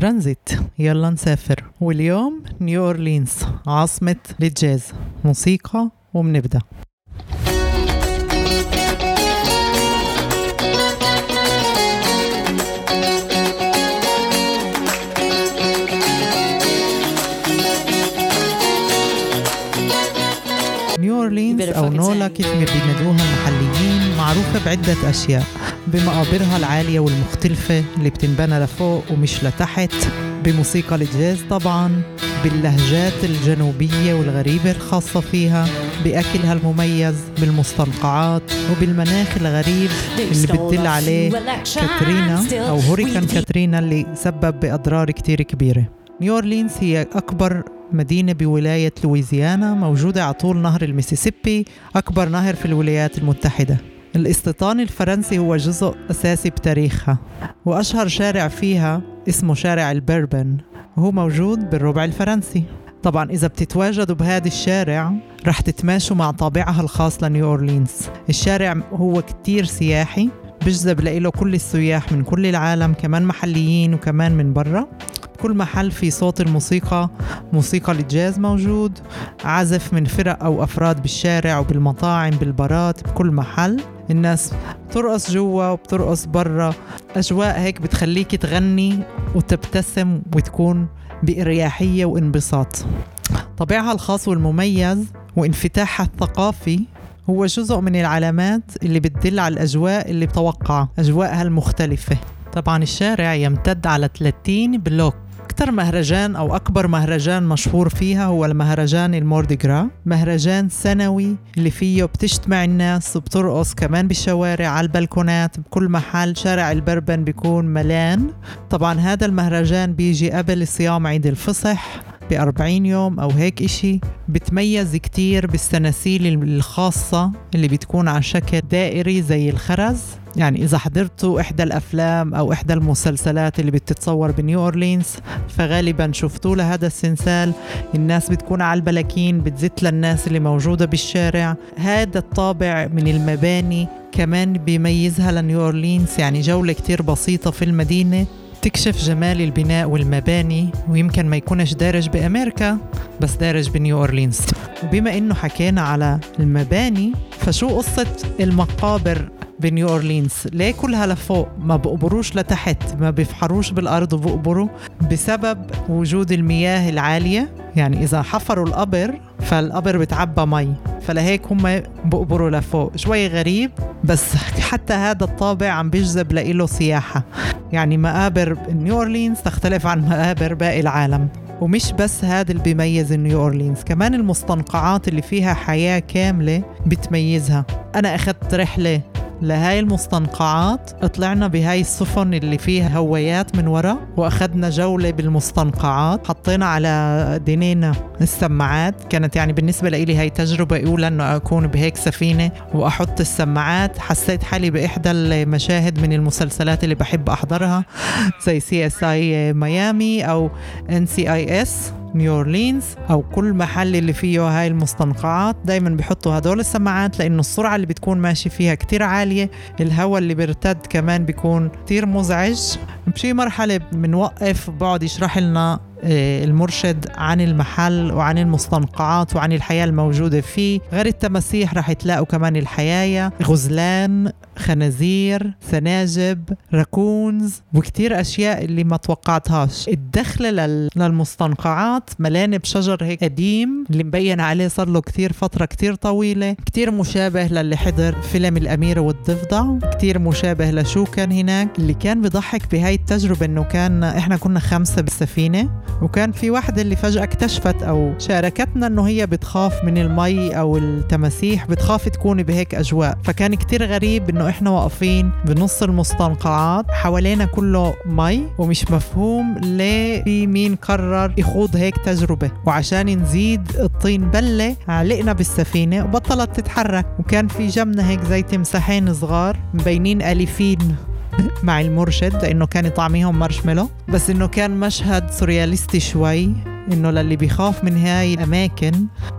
ترانزيت. يلا نسافر. واليوم نيو أورلينز عاصمة الجاز موسيقى وبنبدأ. نيو أورلينز أو نولا كيف ما بينادوها المحليين معروفة بعدة أشياء. بمقابرها العالية والمختلفة اللي بتنبنى لفوق ومش لتحت بموسيقى الجاز طبعا باللهجات الجنوبية والغريبة الخاصة فيها بأكلها المميز بالمستنقعات وبالمناخ الغريب اللي بتدل عليه كاترينا أو hurricane كاترينا اللي سبب بأضرار كتير كبيرة. نيو أورلينز هي أكبر مدينة بولاية لويزيانا موجودة على طول نهر الميسيسيبي أكبر نهر في الولايات المتحدة. الاستيطان الفرنسي هو جزء أساسي بتاريخها وأشهر شارع فيها اسمه شارع البربن. وهو موجود بالربع الفرنسي. طبعا إذا بتتواجدوا بهذا الشارع رح تتماشوا مع طابعها الخاص لنيو أورلينز. الشارع هو كتير سياحي بجذب لإله كل السياح من كل العالم كمان محليين وكمان من برا. كل محل في صوت الموسيقى موسيقى الجاز موجود عزف من فرق أو أفراد بالشارع وبالمطاعم بالبارات بكل محل. الناس بترقص جوا وبترقص برا. أجواء هيك بتخليك تغني وتبتسم وتكون بإريحية وانبساط. طبيعها الخاص والمميز وانفتاحها الثقافي هو جزء من العلامات اللي بتدل على الأجواء اللي بتوقع. أجواءها المختلفة. طبعا الشارع يمتد على 30 block. أكثر مهرجان أو أكبر مهرجان مشهور فيها هو المهرجان المورديغرا مهرجان سنوي اللي فيه بتجتمع الناس وبترقص كمان بالشوارع على البلكونات بكل محل شارع البربن بيكون ملان. طبعا هذا المهرجان بيجي قبل صيام عيد الفصح. ب 40 يوم أو هيك إشي بتميز كتير بالسناسيل الخاصة اللي بتكون على شكل دائري زي الخرز. يعني إذا حضرتوا إحدى الأفلام أو إحدى المسلسلات اللي بتتصور بنيو أورلينز فغالبا شفتوا لهذا السنسال. الناس بتكون على البلاكين بتزت للناس اللي موجودة بالشارع. هذا الطابع من المباني كمان بيميزها لنيو أورلينز. يعني جولة كتير بسيطة في المدينة. تكشف جمال البناء والمباني ويمكن ما يكونش دارج بأمريكا بس دارج بنيو أورلينز. وبما إنه حكينا على المباني فشو قصة المقابر بنيو أورلينز؟ ليه كلها لفوق؟ ما بقبروش لتحت ما بيفحروش بالأرض وبقبروا بسبب وجود المياه العالية؟ يعني إذا حفروا القبر فالقبر بتعبى مي. فلهيك هم بقبروا لفوق. شوي غريب بس حتى هذا الطابع عم بيجذب لإله سياحة. يعني مقابر نيو أورلينز تختلف عن مقابر باقي العالم. ومش بس هذا اللي بيميز نيو أورلينز كمان المستنقعات اللي فيها حياة كاملة بتميزها. أنا أخذت رحلة لهاي المستنقعات طلعنا بهاي السفن اللي فيها هوايات من ورا وأخذنا جولة بالمستنقعات حطينا على دينينا السماعات. كانت يعني بالنسبة لي هاي تجربة أولى أنه أكون بهيك سفينة وأحط السماعات. حسيت حالي بإحدى المشاهد من المسلسلات اللي بحب أحضرها زي CSI ميامي أو NCIS نيو اورلينز أو كل محل اللي فيه هاي المستنقعات دايما بيحطوا هدول السماعات لأنه السرعة اللي بتكون ماشي فيها كتير عالية الهواء اللي بيرتد كمان بيكون كتير مزعج. بشي مرحلة بنوقف بقعد يشرح لنا المرشد عن المحل وعن المستنقعات وعن الحياة الموجودة فيه. غير التماسيح رح تلاقوا كمان الحياية. غزلان خنازير سناجب راكونز وكتير أشياء اللي ما توقعتهاش. الدخلة للمستنقعات ملانة بشجر هيك قديم اللي مبين عليه صار له كتير فترة كتير طويلة. كتير مشابه للي حضر فيلم الأميرة والضفدع. كتير مشابه لشو كان هناك. اللي كان بضحك بهاي التجربة إنه كان إحنا كنا خمسة بالسفينة. وكان في واحدة اللي فجأة اكتشفت أو شاركتنا إنه هي بتخاف من المي أو التماسيح بتخاف تكون بهيك أجواء. فكان كتير غريب إنه إحنا واقفين بنص المستنقعات حوالينا كله مي ومش مفهوم ليه في مين قرر يخوض هيك تجربة. وعشان نزيد الطين بلة علقنا بالسفينة وبطلت تتحرك. وكان في جنبنا هيك زي تمساحين صغار مبينين أليفين. مع المرشد لأنه كان يطعميهم مارشميلو بس إنه كان مشهد سورياليستي شوي. إنه للي بيخاف من هاي الأماكن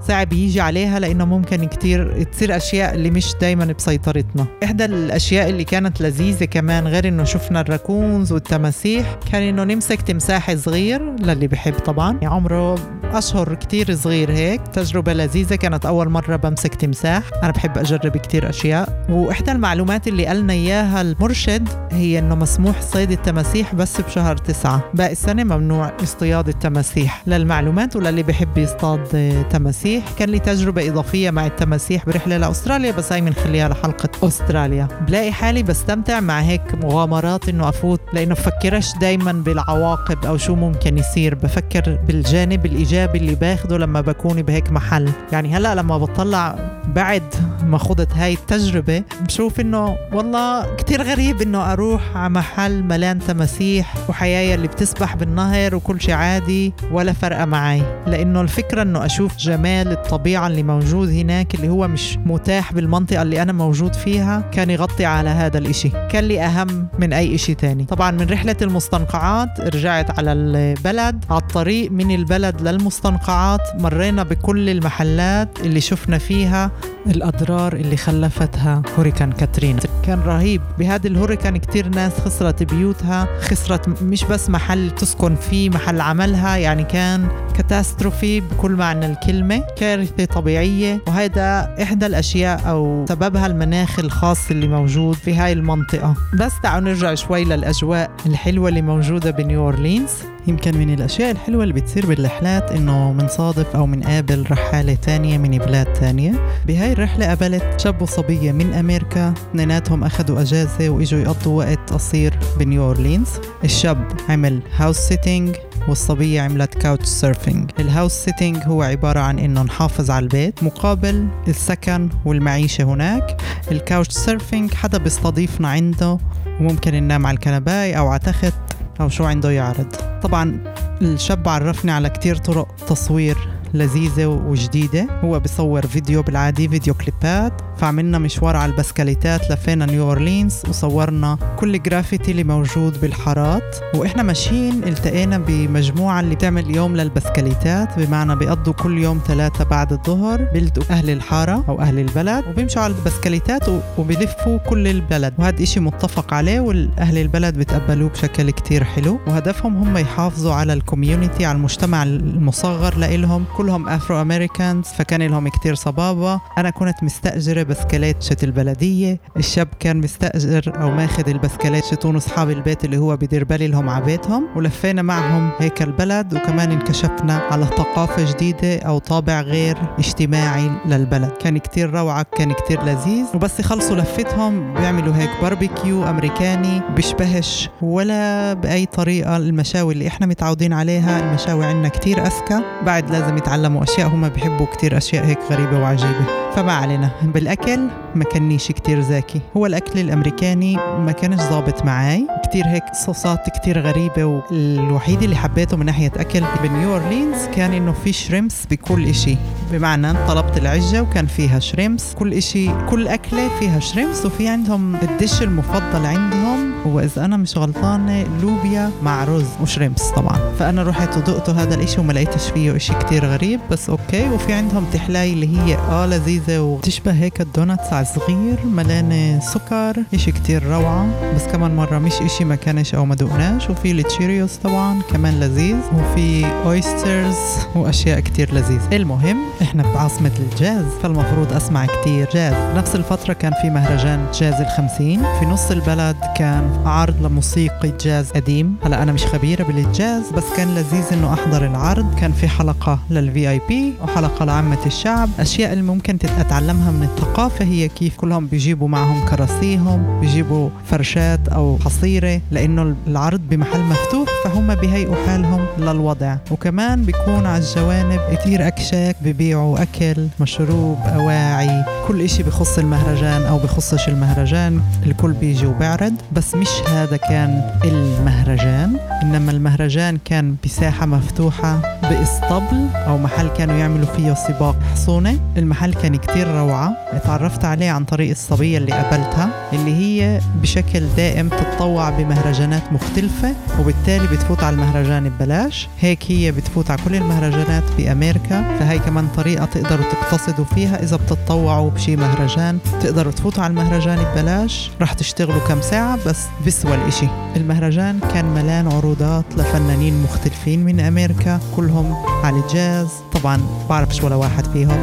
صعب يجي عليها لأنه ممكن كتير تصير أشياء اللي مش دايما بسيطرتنا. إحدى الأشياء اللي كانت لذيذة كمان غير إنه شفنا ال raccoons والتماسيح كان إنه نمسك تمساح صغير للي بحب طبعا. يعني عمره أشهر كتير صغير هيك. تجربة لذيذة كانت أول مرة بمسك تمساح. أنا بحب أجرب كتير أشياء. وإحدى المعلومات اللي قالنا إياها المرشد هي إنه مسموح صيد التماسيح بس بشهر تسعة. باقي السنة ممنوع اصطياد التماسيح. للمعلومات وللي بحب يصطاد تماسيح. كان لي تجربة إضافية مع التماسيح برحلة لأستراليا بس هاي بنخليها لحلقة أستراليا. بلاقي حالي بستمتع مع هيك مغامرات إنه أفوت لأنه بفكرش دايما بالعواقب أو شو ممكن يصير. بفكر بالجانب الإيجابي اللي باخده لما بكون بهيك محل. يعني هلأ لما بطلع بعد ما خضت هاي التجربة بشوف إنه والله كتير غريب إنه أروح على محل ملان تماسيح وحيايا اللي بتسبح بالنهر وكل شيء عادي ولا فرقة معي لأنه الفكرة إنه أشوف جمال الطبيعة اللي موجود هناك اللي هو مش متاح بالمنطقة اللي أنا موجود فيها كان يغطي على هذا الإشي. كان لي أهم من أي إشي تاني. طبعا من رحلة المستنقعات رجعت على البلد على الطريق من البلد للمستنقعات مرينا بكل المحلات اللي شفنا فيها الأضرار اللي خلفتها hurricane كاترينا كان رهيب. بهذا ال hurricane كتير ناس خسرت بيوتها خسرت مش بس محل تسكن فيه محل عملها يعني كان عنجد catastrophe بكل معنى الكلمة كارثة طبيعية وهذا إحدى الأشياء أو سببها المناخ الخاص اللي موجود في هاي المنطقة. بس تعالوا نرجع شوي للأجواء الحلوة اللي موجودة بنيو أورلينز. يمكن من الأشياء الحلوة اللي بتصير بالرحلات إنه منصادف أو منقابل رحالة تانية من بلاد تانية. بهاي الرحلة قابلت شاب وصبية من أمريكا اثنيناتهم أخذوا أجازة وإجوا يقضوا وقت قصير بنيو أورلينز. الشاب عمل house sitting والصبية عملت couch surfing ال house sitting هو عبارة عن إنه نحافظ على البيت مقابل السكن والمعيشة هناك. ال couch surfing حدا بيستضيفنا عنده وممكن ننام على الكنباي أو على تخت أو شو عنده يعرض. طبعا الشاب عرفني على كتير طرق تصوير لذيذة وجديدة. هو بيصور فيديو بالعادي فيديو كليبات. فعملنا مشوار على البسكليتات لفينا نيو أورلينز وصورنا كل جرافيتي اللي موجود بالحارات. وإحنا ماشيين التقينا بمجموعة اللي بتعمل يوم للبسكليتات بمعنى بيقضوا كل يوم ثلاثة بعد الظهر بيلتقوا أهل الحارة أو أهل البلد وبيمشوا على البسكليتات وبيلفوا كل البلد. وهذا إشي متفق عليه والأهل البلد بتقبلوه بشكل كتير حلو. وهدفهم هم يحافظوا على ال community على المجتمع المصغر لإلهم. كلهم Afro-Americans فكان لهم كتير صبابة. أنا كنت مستأجرة بسكليت شت البلدية. الشاب كان مستأجر أو ماخذ البسكليت شتون أصحاب البيت اللي هو بدير بالي لهم على بيتهم. ولفينا معهم هيك البلد وكمان انكشفنا على ثقافة جديدة أو طابع غير اجتماعي للبلد. كان كتير روعة كان كتير لذيذ. وبس يخلصوا لفتهم بيعملوا هيك باربيكيو أمريكاني بيشبهش ولا بأي طريقة. المشاوي اللي إحنا متعودين عليها المشاوي عندنا كتير أذكى. بعد لازم يتعلموا أشياء هم بيحبوا كتير أشياء هيك غريبة وعجيبة. فما علينا بالاكل ما كانيش كتير ذكي. هو الأكل الأمريكاني ما كانش ظابط معي كتير هيك صوصات كتير غريبة والوحيد اللي حبيته من ناحية أكل بنيو أورلينز كان إنه في shrimps بكل إشي. بمعنى طلبت العجة وكان فيها shrimps كل إشي كل أكلة فيها shrimps وفي عندهم ال dish المفضل عندهم هو إذا أنا مش غلطانة لوبيا مع رز و shrimps طبعا. فأنا رحت وذقته هذا الإشي وما لقيتش فيه إشي كتير غريب بس أوكي. وفي عندهم تحلاي اللي هي آه لذيذة وتشبه هيك ال donuts على صغير ملانة سكر إشي كتير روعة. بس كمان مرة مش إشي ما كانش أو ما دقناش وفي التشيريوز طبعا كمان لذيذ. وفي oysters وأشياء كتير لذيذة. المهم إحنا بعاصمة الجاز فالمفروض أسمع كتير جاز. نفس الفترة كان في مهرجان جاز الخمسين. في نص البلد كان عرض لموسيقى جاز قديم. هلا أنا مش خبيرة بالجاز بس كان لذيذ إنه أحضر العرض. كان في حلقة لل VIP وحلقة لعامة الشعب. أشياء اللي ممكن اتعلمها من الثقافه هي كيف كلهم بيجيبوا معهم كراسيهم بيجيبوا فرشات أو حصيرة لأنه العرض بمحل مفتوح فهم بيهيئوا حالهم للوضع. وكمان بيكون على الجوانب كثير أكشاك ببيعوا أكل مشروب أواعي كل إشي بخص المهرجان أو بخصش المهرجان الكل بيجي وبيعرض. بس مش هذا كان المهرجان إنما المهرجان كان بساحة مفتوحة بإسطبل أو محل كانوا يعملوا فيه سباق حصونة. المحل كان كتير روعة تعرفت عليه عن طريق الصبية اللي قابلتها اللي هي بشكل دائم تتطوع بمهرجانات مختلفة وبالتالي بتفوت على المهرجان ببلاش. هيك هي بتفوت على كل المهرجانات بأمريكا فهي كمان طريقة تقدروا تقتصدوا فيها إذا بتتطوعوا بشي مهرجان. تقدروا تفوتوا على المهرجان ببلاش رح تشتغلوا كم ساعة بس بسوى الإشي. المهرجان كان ملان عروضات لفنانين مختلفين من أمريكا كلهم على الجاز طبعا بعرفش ولا واحد فيهم.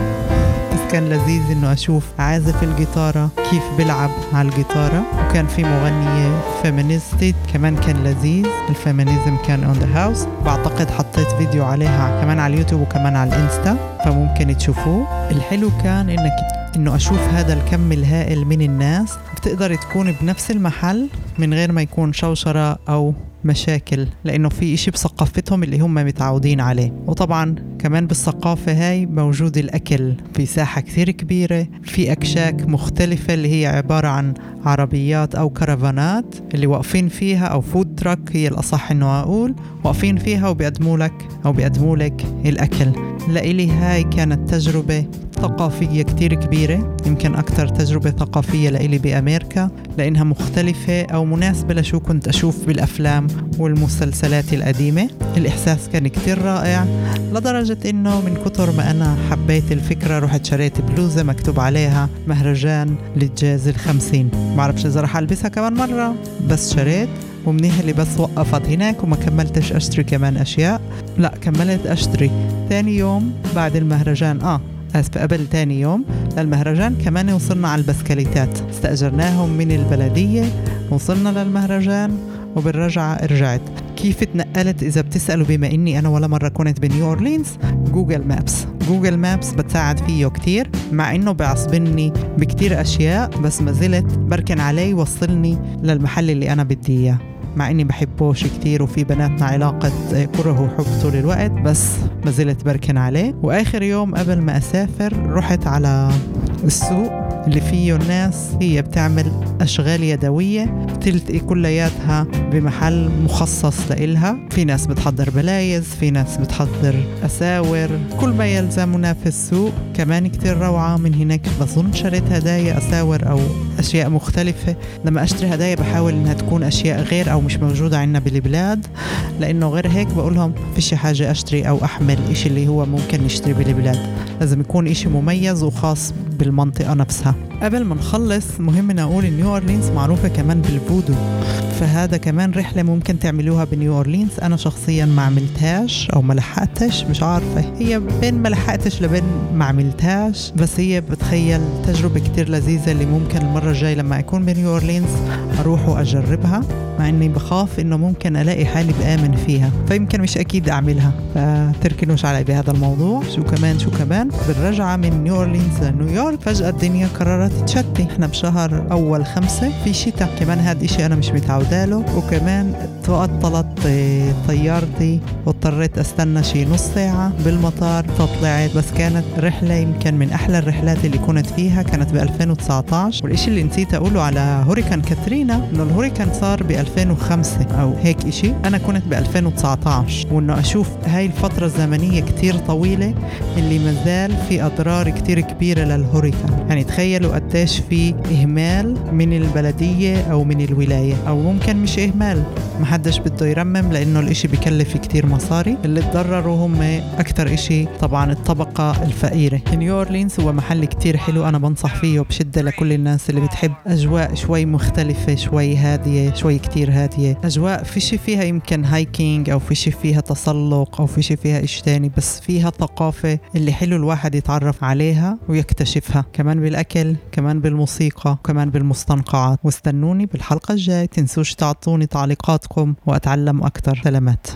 كان لذيذ إنه أشوف عازف الجيتارة كيف بيلعب على الجيتارة. وكان في مغنية feminist كمان كان لذيذ ال feminism كان on the house بعتقد حطيت فيديو عليها كمان على اليوتيوب وكمان على الإنستا فممكن تشوفوه. الحلو كان إنك إنه أشوف هذا الكم الهائل من الناس. بتقدر تكون بنفس المحل من غير ما يكون شوشرة أو مشاكل لأنه في إشي بثقافتهم اللي هم متعودين عليه. وطبعا كمان بالثقافة هاي موجود الأكل في ساحة كثير كبيرة في أكشاك مختلفة اللي هي عبارة عن عربيات أو كرفانات اللي واقفين فيها أو food truck هي الأصح إنه أقول واقفين فيها وبيقدموا لك أو بيقدموا لك الأكل. لإلي هاي كانت تجربة ثقافية كتير كبيرة يمكن أكثر تجربة ثقافية لإلي بأمريكا لأنها مختلفة أو مناسبة لشو كنت أشوف بالأفلام والمسلسلات القديمة. الإحساس كان كتير رائع لدرجة إنه من كتر ما أنا حبيت الفكرة رحت شريت بلوزة مكتوب عليها مهرجان للجاز الخمسين. بعرفش إذا رح ألبسها كمان مرة بس شريت ومنيح اللي بس وقفت هناك وما كملتش أشتري كمان أشياء. لا كملت أشتري. ثاني يوم بعد المهرجان آه أسف قبل تاني يوم للمهرجان. كمان وصلنا على البسكليتات. استأجرناهم من البلدية وصلنا للمهرجان وبالرجعة رجعت. كيف تنقلت؟ إذا بتسألوا بما إني أنا ولا مرة كنت بنيو أورلينز Google Maps. Google Maps بتساعد فيه كتير مع إنه بيعصبني بكتير أشياء بس ما زلت بركن عليه يوصلني للمحل اللي أنا بدي إياه. مع إني بحبوش كتير وفي بناتنا علاقة كره وحب طول الوقت بس ما زلت بركن عليه. وآخر يوم قبل ما أسافر رحت على السوق اللي فيه الناس هي بتعمل أشغال يدوية بتلتقي كلياتها بمحل مخصص لإلها. في ناس بتحضر بلايز في ناس بتحضر أساور. كل ما يلزمنا في السوق كمان كتير روعة. من هناك بظن شريت هدايا أساور أو أشياء مختلفة. لما أشتري هدايا بحاول إنها تكون أشياء غير أو مش موجودة عندنا بالبلاد لأنه غير هيك بقولهم فيش حاجة أشتري أو أحمل إشي اللي هو ممكن نشتري بالبلاد. لازم يكون إشي مميز وخاص بالمنطقة نفسها. قبل ما نخلص مهم نقول إن نيو أورلينز معروفة كمان بالفودو. فهذا كمان رحلة ممكن تعملوها بنيو أورلينز. أنا شخصيا ما عملتهاش أو ما لحقتش مش عارفة. هي بين ما لحقتش لبين ما عملتهاش. بس هي بتخيل تجربة كتير لذيذة اللي ممكن المرة الجاية لما أكون بنيو أورلينز أروح وأجربها مع إني بخاف إنه ممكن ألاقي حالي بآمن فيها. فيمكن مش أكيد أعملها. فتركنوش علي بهذا الموضوع. شو كمان شو كمان. بالرجعة من نيو أورلينز لنيويورك فجأة الدنيا قررت تشتي. إحنا بشهر أول خمسة في شتاء كمان هذا الشيء أنا مش متعودة له. وكمان تعطلت طيارتي واضطريت أستنى شي نص ساعة بالمطار. فطلعت بس كانت رحلة يمكن من أحلى الرحلات اللي كنت فيها كانت ب 2019 والشيء اللي نسيت أقوله على هوريكان كاترينا إنه الهوريكان صار ب 2005 أو هيك إشي. أنا كنت ب 2019 وإنه أشوف هاي الفترة الزمنية كتير طويلة اللي مازال في أضرار كتير كبيرة للهوريكان. يعني تخيلوا قديش في إهمال من البلدية أو من الولاية أو ممكن مش إهمال. ما حدش بده يرمم لأنه الإشي بكلف كتير مصاري. اللي تضرروا هم أكتر إشي طبعا الطبقة الفقيرة. نيو اورلينز هو محل كتير حلو أنا بنصح فيه بشدة لكل الناس اللي بتحب. أجواء شوي مختلفة شوي هادية شوي كتير هادية. أجواء فيش فيها يمكن hiking أو فيش فيها تسلق أو فيش فيها إشي تاني بس فيها ثقافة اللي حلو الواحد يتعرف عليها ويكتشفها كمان بالأكل كمان بالموسيقى كمان بالمستنقعات. واستنوني بالحلقة الجاي تنسوش تعطوني تعليقاتكم وأتعلم أكتر. سلامات.